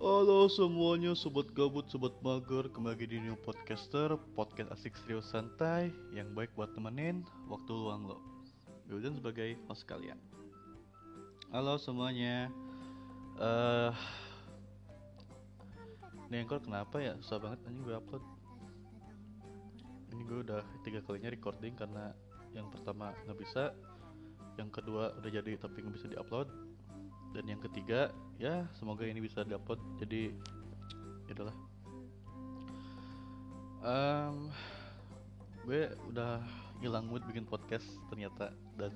Halo semuanya, sobat gabut, sobat mager, kembali di New Podcaster, podcast asik serius santai, yang baik buat temenin waktu luang lo. Wildan sebagai host kalian. Halo semuanya. Eh, uh, Anchor kenapa ya? Susah banget anjing gue upload. Ini gue udah tiga kalinya recording karena yang pertama nggak bisa, yang kedua udah jadi tapi nggak bisa diupload, dan yang ketiga ya semoga ini bisa dapat jadi itulah. Um, gue udah hilang mood bikin podcast ternyata. Dan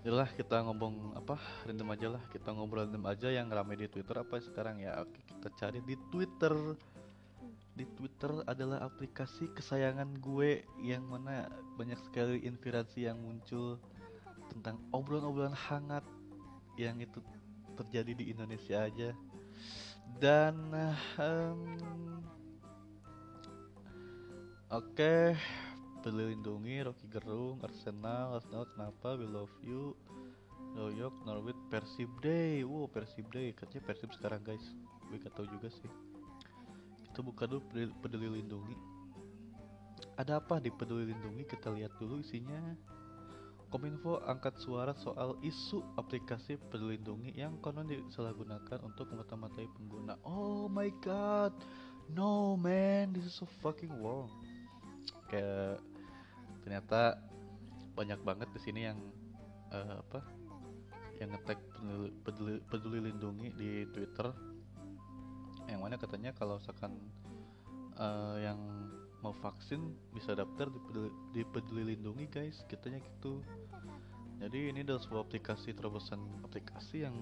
itulah kita ngomong apa random aja lah. Kita ngobrol random aja yang rame di Twitter apa sekarang ya. Oke kita cari di Twitter. Di Twitter adalah aplikasi kesayangan gue yang mana banyak sekali inspirasi yang muncul tentang obrolan-obrolan hangat yang itu terjadi di Indonesia aja dan um, oke okay. Lindungi, Rocky Gerung, Arsenal, Arsenal kenapa, We Love You, New York, Norwich, Persib Day, wow Persib Day, katanya Persib sekarang guys, gue gak tau juga sih. Kita buka dulu Peduli Lindungi. Ada apa di Peduli Lindungi? Kita lihat dulu isinya. Kominfo angkat suara soal isu aplikasi peduli lindungi yang konon disalahgunakan untuk memata-matai pengguna. Oh my god, no man, this is so fucking wrong. Kayak ternyata banyak banget di sini yang uh, apa? Yang ngetek peduli, peduli, peduli lindungi di Twitter. Yang mana katanya kalau misalkan uh, yang mau vaksin bisa daftar di peduli, di peduli lindungi guys. Katanya gitu. Jadi ini adalah sebuah aplikasi terobosan aplikasi yang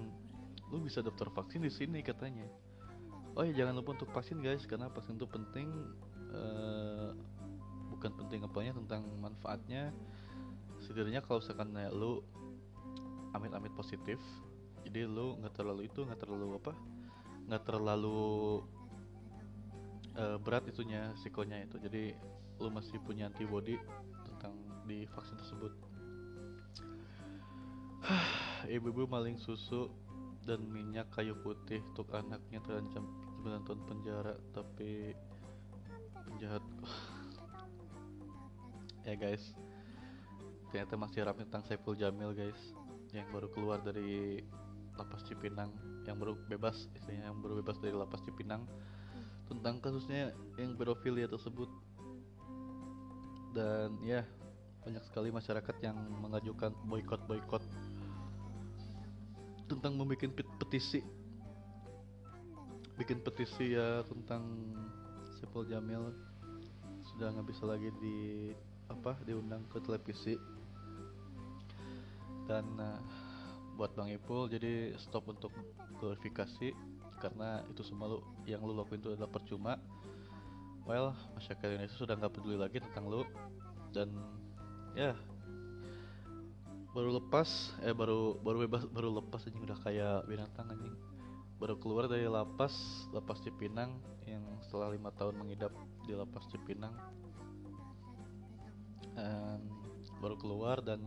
lu bisa daftar vaksin di sini katanya. Oh ya jangan lupa untuk vaksin guys karena vaksin itu penting uh, bukan penting apanya tentang manfaatnya. Setidaknya kalau misalkan ya, lu amit-amit positif jadi lu nggak terlalu itu nggak terlalu apa nggak terlalu uh, berat itunya sikonya itu. Jadi lu masih punya antibody tentang di vaksin tersebut. Ibu-ibu maling susu dan minyak kayu putih untuk anaknya terancam 9 tahun penjara tapi penjahat. Ya guys. Ternyata masih ramai tentang Saiful Jamil guys yang baru keluar dari lapas Cipinang yang baru bebas istilahnya yang baru bebas dari lapas Cipinang tentang kasusnya yang pedofilia tersebut. Dan ya banyak sekali masyarakat yang mengajukan boykot boykot tentang membuat petisi. Bikin petisi ya tentang Sepul Jamil. Sudah nggak bisa lagi di apa diundang ke televisi. Dan uh, buat Bang Ipul jadi stop untuk glorifikasi karena itu semua lu yang lu lakuin itu adalah percuma. Well masyarakat Indonesia sudah nggak peduli lagi tentang lu dan ya baru lepas eh baru baru bebas baru lepas anjing udah kayak binatang anjing. Baru keluar dari lapas lapas Cipinang yang setelah lima tahun mengidap di lapas Cipinang. Um, baru keluar dan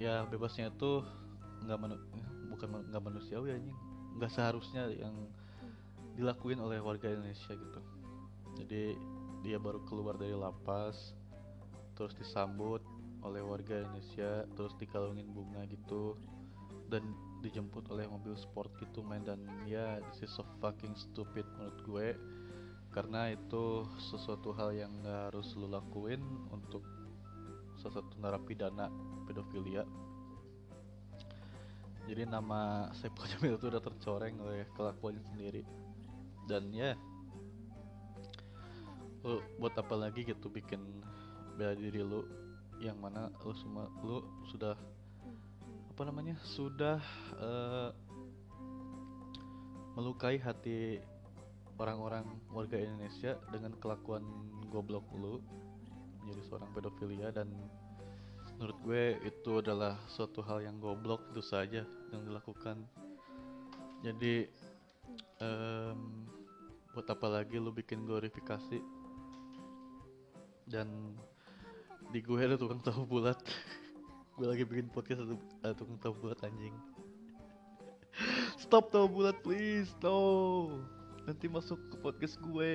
ya bebasnya itu nggak manu bukan nggak manusiawi anjing. Nggak seharusnya yang dilakuin oleh warga Indonesia gitu. Jadi dia baru keluar dari lapas terus disambut oleh warga Indonesia terus dikalungin bunga gitu dan dijemput oleh mobil sport gitu main dan ya this is so fucking stupid menurut gue karena itu sesuatu hal yang gak harus lo lakuin untuk salah satu narapidana pedofilia. Jadi nama Saiful Jamil itu udah tercoreng oleh kelakuannya sendiri. Dan ya lu buat apa lagi gitu bikin bela diri lu? Yang mana lu semua lu sudah apa namanya sudah uh, melukai hati orang-orang warga Indonesia dengan kelakuan goblok lu menjadi seorang pedofilia dan menurut gue itu adalah suatu hal yang goblok itu saja yang dilakukan. Jadi um, buat apa lagi lu bikin glorifikasi? Dan di gue ada tukang tahu bulat. Gue lagi bikin podcast untuk uh, tukang tahu bulat anjing. Stop tahu bulat please no. Nanti masuk ke podcast gue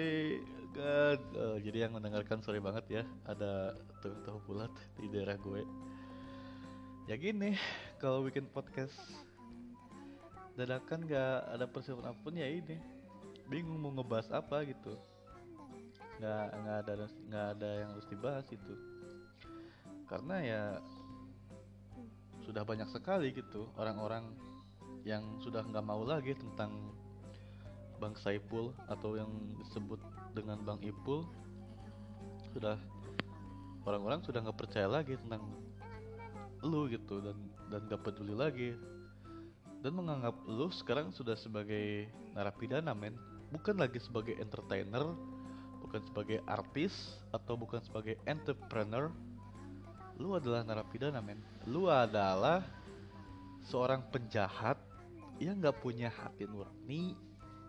God. Uh, jadi yang mendengarkan sorry banget ya ada tukang tahu bulat di daerah gue. Ya gini kalau bikin podcast dadakan gak ada persiapan apa pun ya ini. Bingung mau ngebahas apa gitu. Nggak nggak ada nggak ada yang harus dibahas itu. Karena ya sudah banyak sekali gitu orang-orang yang sudah nggak mau lagi tentang Bang Saipul atau yang disebut dengan Bang Ipul sudah orang-orang sudah nggak percaya lagi tentang lu gitu dan dan gak peduli lagi. Dan menganggap lu sekarang sudah sebagai narapidana men. Bukan lagi sebagai entertainer bukan sebagai artis atau bukan sebagai entrepreneur. Lu adalah narapidana men. Lu adalah seorang penjahat yang nggak punya hati nurani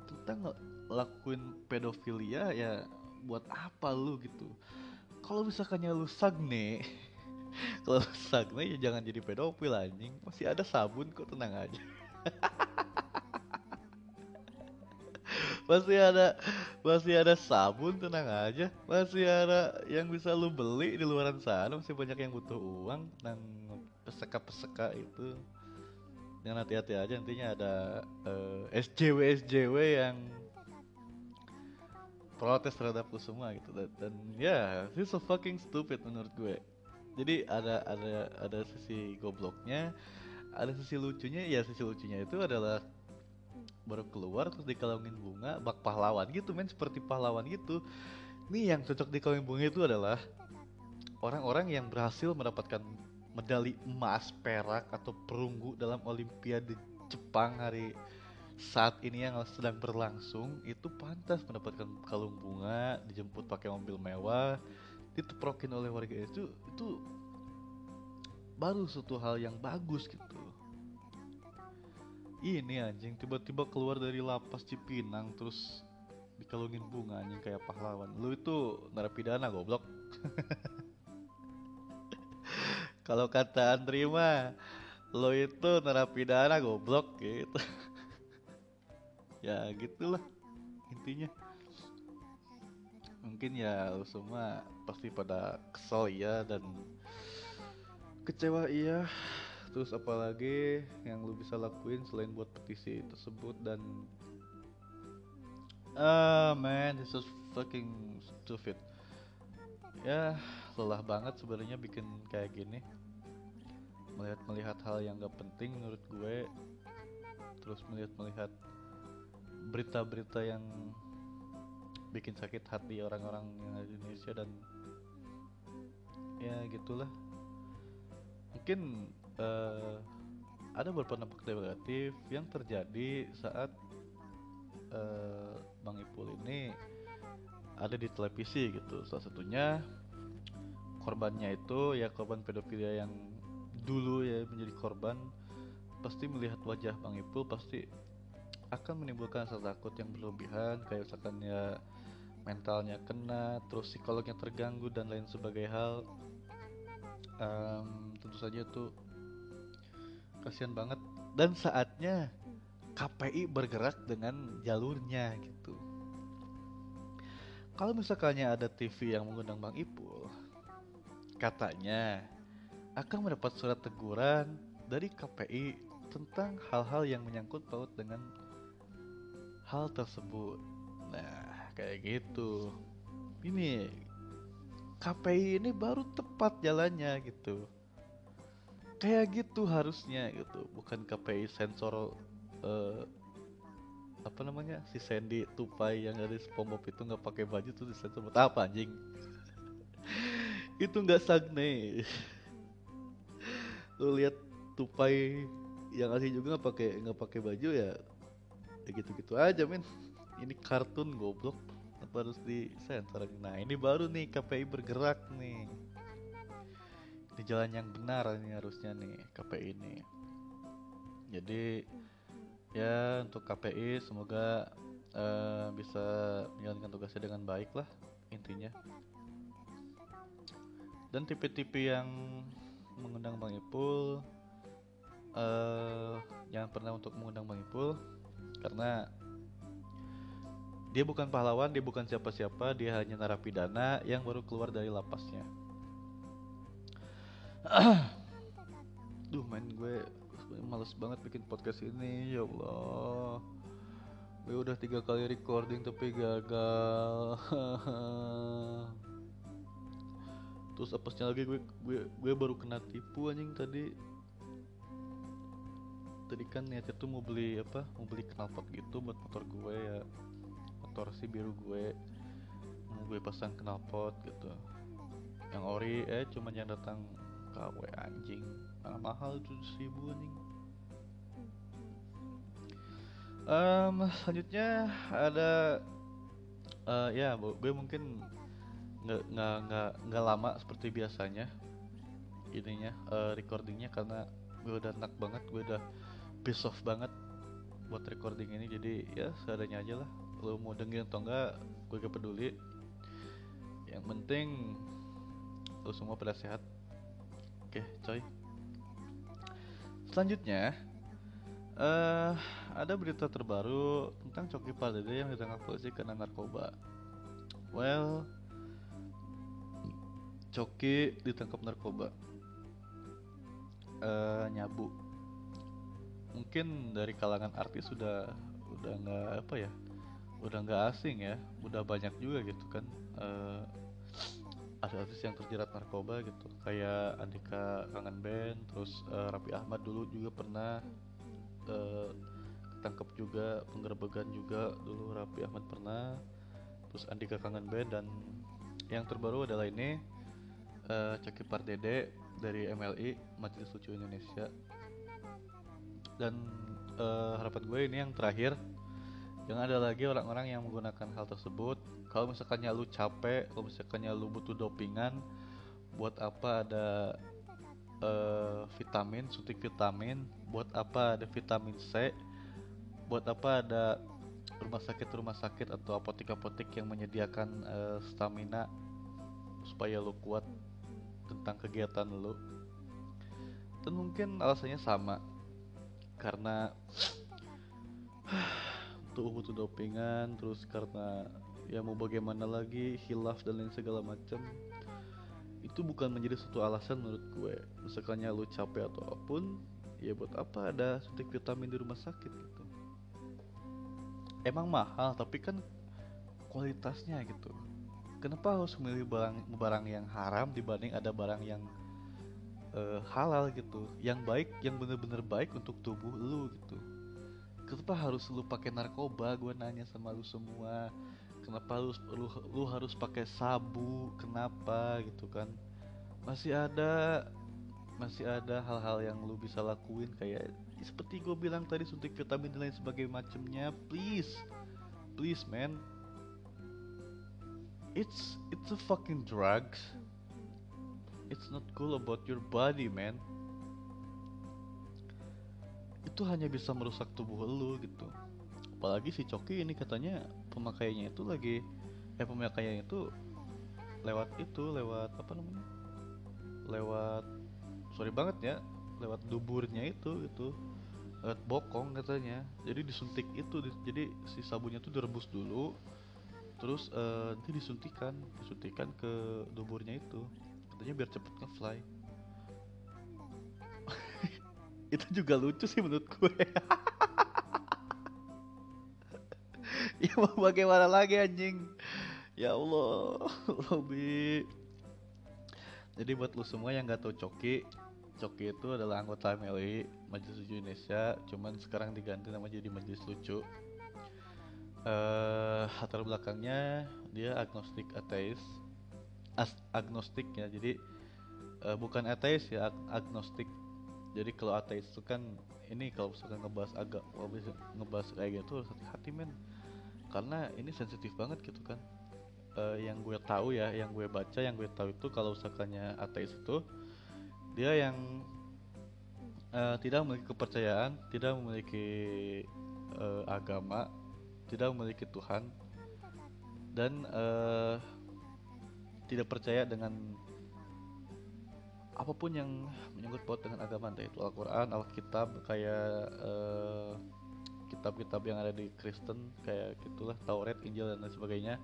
tentang ngelakuin pedofilia ya buat apa lu gitu. Kalau misalkannya lu sagne kalau sagne ya jangan jadi pedofil anjing. Masih ada sabun kok tenang aja. Masih ada masih ada sabun tenang aja. Masih ada yang bisa lu beli di luaran sana masih banyak yang butuh uang. Dan peseka-peseka itu jangan hati-hati aja nantinya ada uh, eh, SJW SJW yang protes terhadap lu semua gitu. Dan, dan ya yeah, this so fucking stupid menurut gue. Jadi ada ada ada sisi gobloknya ada sisi lucunya ya sisi lucunya itu adalah baru keluar terus dikalungin bunga bak pahlawan gitu men seperti pahlawan gitu. Nih yang cocok dikalungin bunga itu adalah orang-orang yang berhasil mendapatkan medali emas perak atau perunggu dalam olimpiade Jepang hari saat ini yang sedang berlangsung itu pantas mendapatkan kalung bunga dijemput pakai mobil mewah diteprokin oleh warga. Itu itu baru suatu hal yang bagus gitu. Ini anjing tiba-tiba keluar dari lapas Cipinang terus dikalungin bunga anjing kayak pahlawan. Lu itu narapidana goblok kalau kata Andri mah lo itu narapidana goblok gitu. Ya gitulah intinya. Mungkin ya lu semua pasti pada kesel ya dan kecewa iya. Terus apalagi yang lu bisa lakuin selain buat petisi tersebut dan ah uh, man this is fucking stupid ya lelah banget sebenarnya bikin kayak gini. Melihat melihat hal yang gak penting menurut gue. Terus melihat melihat berita-berita yang bikin sakit hati orang-orang yang ada di Indonesia dan ya gitulah. Mungkin uh, ada beberapa dampak negatif yang terjadi saat uh, Bang Ipul ini ada di televisi gitu. Salah satunya korbannya itu ya korban pedofilia yang dulu ya menjadi korban pasti melihat wajah Bang Ipul pasti akan menimbulkan rasa takut yang berlebihan kayak misalkan ya mentalnya kena terus psikolognya terganggu dan lain sebagai hal. Um, tentu saja tuh kasihan banget. Dan saatnya KPI bergerak dengan jalurnya gitu kalau misalkannya ada TV yang mengundang Bang Ipul katanya akan mendapat surat teguran dari KPI tentang hal-hal yang menyangkut paut dengan hal tersebut. Nah kayak gitu. Ini KPI ini baru tepat jalannya gitu. Kayak gitu harusnya gitu. Bukan KPI sensor uh, apa namanya si Sandy Tupai yang dari SpongeBob itu nggak pakai baju tuh disensor buat apa anjing? Itu nggak sagne. Lu lihat Tupai yang asli juga nggak pakai nggak pakai baju ya ya gitu-gitu aja men ini kartun goblok. Apa harus disensor nah ini baru nih KPI bergerak nih. Di jalan yang benar ini harusnya nih KPI ini. Jadi ya untuk KPI semoga uh, bisa menjalankan tugasnya dengan baik lah intinya dan tipe-tipe yang mengundang Bang Ipul uh, jangan pernah untuk mengundang Bang Ipul karena dia bukan pahlawan, dia bukan siapa-siapa, dia hanya narapidana yang baru keluar dari lapasnya. Duh main gue males banget bikin podcast ini ya Allah. Gue udah tiga kali recording tapi gagal. Terus apesnya lagi? Gue gue gue baru kena tipu anjing tadi. Tadi kan niatnya tuh mau beli apa? Mau beli knalpot gitu buat motor gue ya. Motor si biru gue. Mau gue pasang knalpot gitu. Yang ori eh cuman yang datang KW anjing mana mahal itu seribu anjing. Um, selanjutnya ada uh, ya gue mungkin nggak nggak nggak nggak lama seperti biasanya ininya uh, recordingnya karena gue udah enak banget gue udah piece off banget buat recording ini. Jadi ya seadanya aja lah. Lo mau dengerin atau enggak gue gak peduli. Yang penting lo semua pada sehat. Oke coy selanjutnya uh, ada berita terbaru tentang Coki Pardede yang ditangkap polisi karena narkoba. Well, Coki ditangkap narkoba. Uh, nyabu. Mungkin dari kalangan artis sudah udah nggak apa ya, udah nggak asing ya, udah banyak juga gitu kan. Uh, artis yang terjerat narkoba gitu. Kayak Andika Kangen Band terus uh, Raffi Ahmad dulu juga pernah uh, juga penggerbegan juga dulu Rapi Ahmad pernah terus Andika Kangen Band dan yang terbaru adalah ini uh, Coki Pardede dari MLI Majelis Lucu Indonesia. Dan uh, harapan gue ini yang terakhir jangan ada lagi orang-orang yang menggunakan hal tersebut. Kalau misalkannya lu capek kalau misalkannya lu butuh dopingan buat apa ada uh, vitamin suntik vitamin buat apa ada vitamin C buat apa ada rumah sakit rumah sakit atau apotek apotek yang menyediakan uh, stamina supaya lo kuat tentang kegiatan lo dan mungkin alasannya sama karena tuh butuh dopingan terus karena ya mau bagaimana lagi hilaf dan lain segala macam itu bukan menjadi suatu alasan menurut gue. Misalkannya lo capek atau apa pun ya buat apa ada suntik vitamin di rumah sakit gitu. Emang mahal tapi kan kualitasnya gitu. Kenapa harus memilih barang barang yang haram dibanding ada barang yang uh, halal gitu? Yang baik yang bener-bener baik untuk tubuh lu gitu kenapa harus lu pakai narkoba? Gue nanya sama lu semua. Kenapa lu lu, lu harus pakai sabu? Kenapa gitu kan? Masih ada masih ada hal-hal yang lu bisa lakuin kayak seperti gue bilang tadi suntik vitamin dan lain sebagainya macemnya. Please please man. It's it's a fucking drugs. It's not cool about your body man itu hanya bisa merusak tubuh lu gitu. Apalagi si Coki ini katanya pemakaiannya itu lagi eh pemakaiannya itu lewat itu lewat apa namanya? Lewat sorry banget ya lewat duburnya itu itu lewat bokong katanya. Jadi disuntik itu jadi si sabunnya tuh direbus dulu terus uh, nanti disuntikan disuntikan ke duburnya itu. Katanya biar cepet ngefly itu juga lucu sih menurut gue. Ya mau bagaimana lagi anjing? Ya Allah Robi. Jadi buat lu semua yang gak tau Coki Coki itu adalah anggota MLI Majelis Lucu Indonesia, cuman sekarang diganti nama jadi Majelis Lucu. Uh, latar belakangnya dia agnostik ateis, agnostik ya, jadi uh, bukan ateis ya, ag agnostik. Jadi kalau ateis itu kan ini kalau misalkan ngebahas agak, ngebahas kayak gitu harus hati-hati men, karena ini sensitif banget gitu kan. Uh, yang gue tahu ya, yang gue baca, yang gue tahu itu kalau misalkannya ateis itu dia yang uh, tidak memiliki kepercayaan, tidak memiliki uh, agama, tidak memiliki Tuhan, dan uh, tidak percaya dengan apa pun yang menyangkut paut dengan agama entah itu Al-Quran, Alkitab kayak eh, kitab-kitab yang ada di Kristen kayak gitulah Taurat, Injil dan lain sebagainya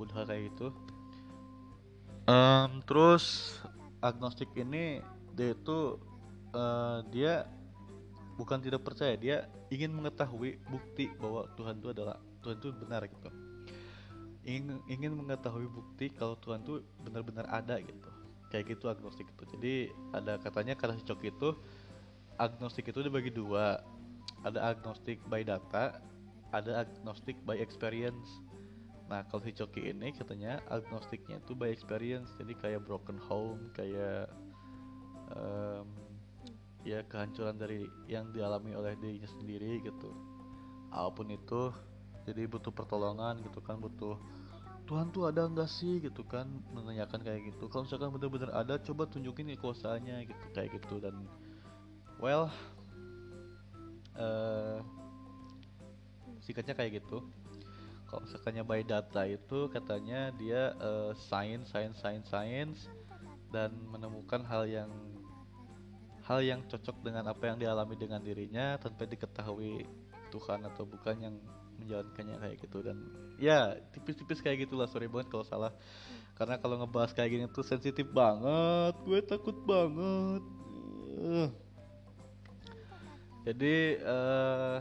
Buddha kayak gitu. Em, terus agnostik ini dia itu eh, dia bukan tidak percaya dia ingin mengetahui bukti bahwa Tuhan itu adalah Tuhan itu benar gitu. Ingin ingin mengetahui bukti kalau Tuhan itu benar-benar ada gitu kayak gitu agnostik itu. Jadi ada katanya kata si Coki itu agnostik itu dibagi dua. Ada agnostik by data ada agnostik by experience. Nah kalau si Coki ini katanya agnostiknya itu by experience. Jadi kayak broken home kayak em, ya kehancuran dari yang dialami oleh dirinya sendiri gitu. Apa pun itu jadi butuh pertolongan gitu kan butuh Tuhan tuh ada nggak sih gitu kan menanyakan kayak gitu. Kalau misalkan benar-benar ada coba tunjukin kekuasaannya gitu kayak gitu. Dan well eh singkatnya kayak gitu. Kalau misalkannya by data itu katanya dia eh, science science science science dan menemukan hal yang hal yang cocok dengan apa yang dialami dengan dirinya tanpa diketahui Tuhan atau bukan yang menjalankannya kayak gitu. Dan ya tipis-tipis kayak gitulah. Sorry banget kalau salah. Karena kalau ngebahas kayak gini tuh sensitif banget. Gue takut banget. Eh. jadi eh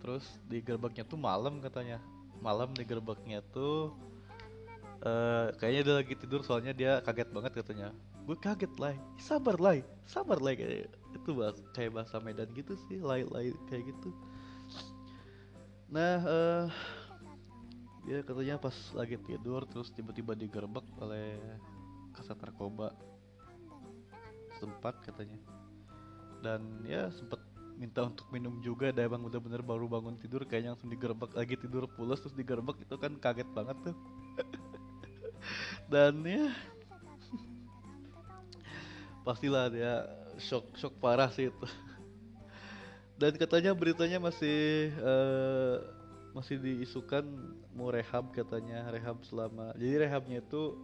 terus di gerbaknya tuh malam katanya. Malam di gerbaknya tuh eh kayaknya dia lagi tidur soalnya dia kaget banget katanya. Gue kaget lah sabar lah sabar lah kayak itu bahas kayak bahasa Medan gitu sih. Lai lai kayak gitu nah eh dia katanya pas lagi tidur terus tiba-tiba digerebek oleh kasat narkoba. Sempat katanya. Dan ya sempat minta untuk minum juga dan emang bener-bener baru bangun tidur kayaknya langsung digerebek lagi tidur pulas terus digerebek itu kan kaget banget tuh. Dan ya pastilah dia shock shock parah sih itu dan katanya beritanya masih eh, masih diisukan mau rehab katanya rehab selama jadi rehabnya itu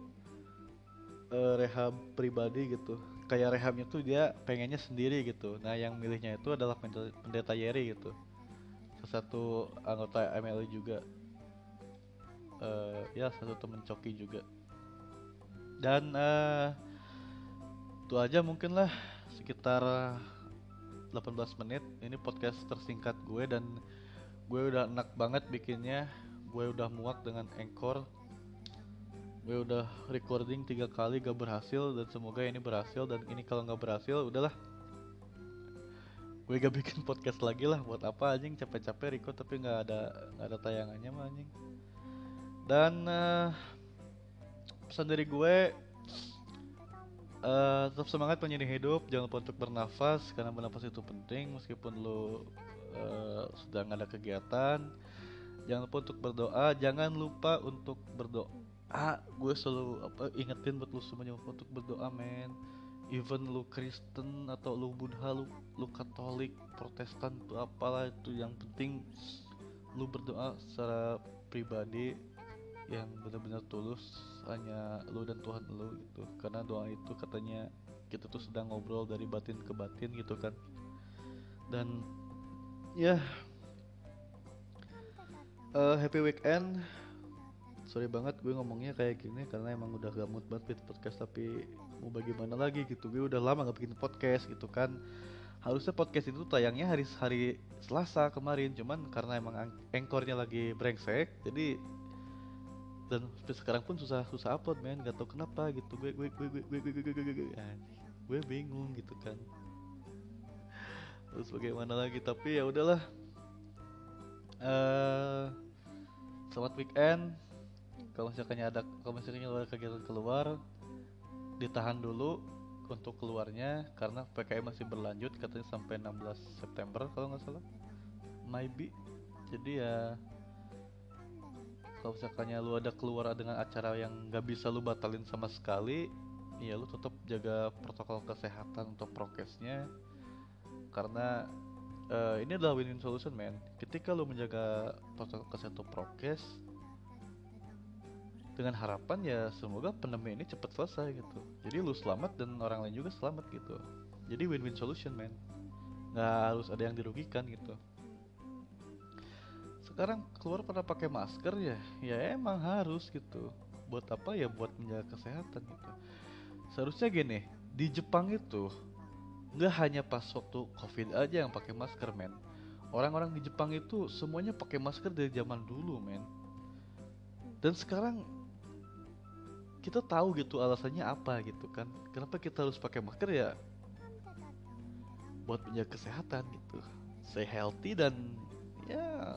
eh, rehab pribadi gitu. Kayak rehabnya tuh dia pengennya sendiri gitu. Nah yang milihnya itu adalah pendeta, Yeri gitu. Salah satu anggota MLI juga. Eh ya satu temen Coki juga. Dan eh itu aja mungkin lah sekitar 18 menit. Ini podcast tersingkat gue dan gue udah enak banget bikinnya. Gue udah muak dengan Anchor. Gue udah recording tiga kali gak berhasil dan semoga ini berhasil. Dan ini kalau nggak berhasil udahlah. Gue gak bikin podcast lagi lah. Buat apa anjing? Capek-capek record tapi nggak ada nggak ada tayangannya mah anjing. Dan eh, pesan dari gue eh, tetap semangat penyanyi hidup jangan lupa untuk bernafas karena bernafas itu penting meskipun lu eh, sedang ada kegiatan. Jangan lupa untuk berdoa jangan lupa untuk berdoa. Gue selalu apa ingetin buat lu semua jangan lupa untuk berdoa men. Even lu Kristen atau lu Buddha lu lu Katolik Protestan tuh apalah itu yang penting lu berdoa secara pribadi yang benar-benar tulus hanya lu dan Tuhan lu gitu. Karena doa itu katanya kita tuh sedang ngobrol dari batin ke batin gitu kan. Dan ya eh, happy weekend. Sorry banget gue ngomongnya kayak gini karena emang udah mood banget bikin podcast tapi mau bagaimana lagi gitu. Gue udah lama gak bikin podcast gitu kan. Harusnya podcast itu tayangnya hari hari Selasa kemarin cuman karena emang ang- engkornya lagi brengsek jadi dan sekarang pun susah susah upload men. Gak tau kenapa gitu. Gue gue gue gue gue gue gue gue gue, gue, bingung gitu kan. Terus bagaimana lagi? Tapi ya udahlah. Eh selamat weekend. Kalau misalkannya ada kalau misalkannya ada kegiatan keluar ditahan dulu untuk keluarnya karena PKM masih berlanjut katanya sampai 16 September kalau nggak salah. Maybe. Jadi ya kalau misalkannya lu ada keluar dengan acara yang nggak bisa lu batalin sama sekali ya lu tetap jaga protokol kesehatan untuk prokesnya. Karena eh, ini adalah win-win solution man ketika lu menjaga protokol kesehatan prokes dengan harapan ya semoga pandemi ini cepat selesai gitu. Jadi lu selamat dan orang lain juga selamat gitu. Jadi win-win solution man nggak harus ada yang dirugikan gitu sekarang keluar pada pakai masker ya ya emang harus gitu. Buat apa ya? Buat menjaga kesehatan gitu. Seharusnya gini di Jepang itu nggak hanya pas waktu covid aja yang pakai masker men. Orang-orang di Jepang itu semuanya pakai masker dari zaman dulu men. Dan sekarang kita tahu gitu alasannya apa gitu kan. Kenapa kita harus pakai masker ya? Buat menjaga kesehatan gitu. Stay healthy dan ya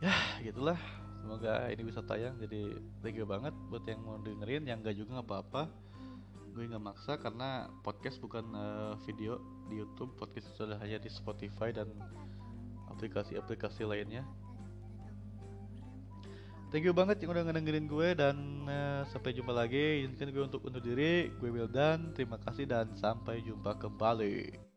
ya gitulah semoga ini bisa tayang jadi thank you banget buat yang mau dengerin yang gak juga nggak apa-apa gue nggak maksa karena podcast bukan uh, video di YouTube podcast sudah hanya di Spotify dan aplikasi-aplikasi lainnya Thank you banget yang udah ngedengerin gue dan uh, sampai jumpa lagi. Izinkan gue untuk undur diri. Gue Wildan. Terima kasih dan sampai jumpa kembali.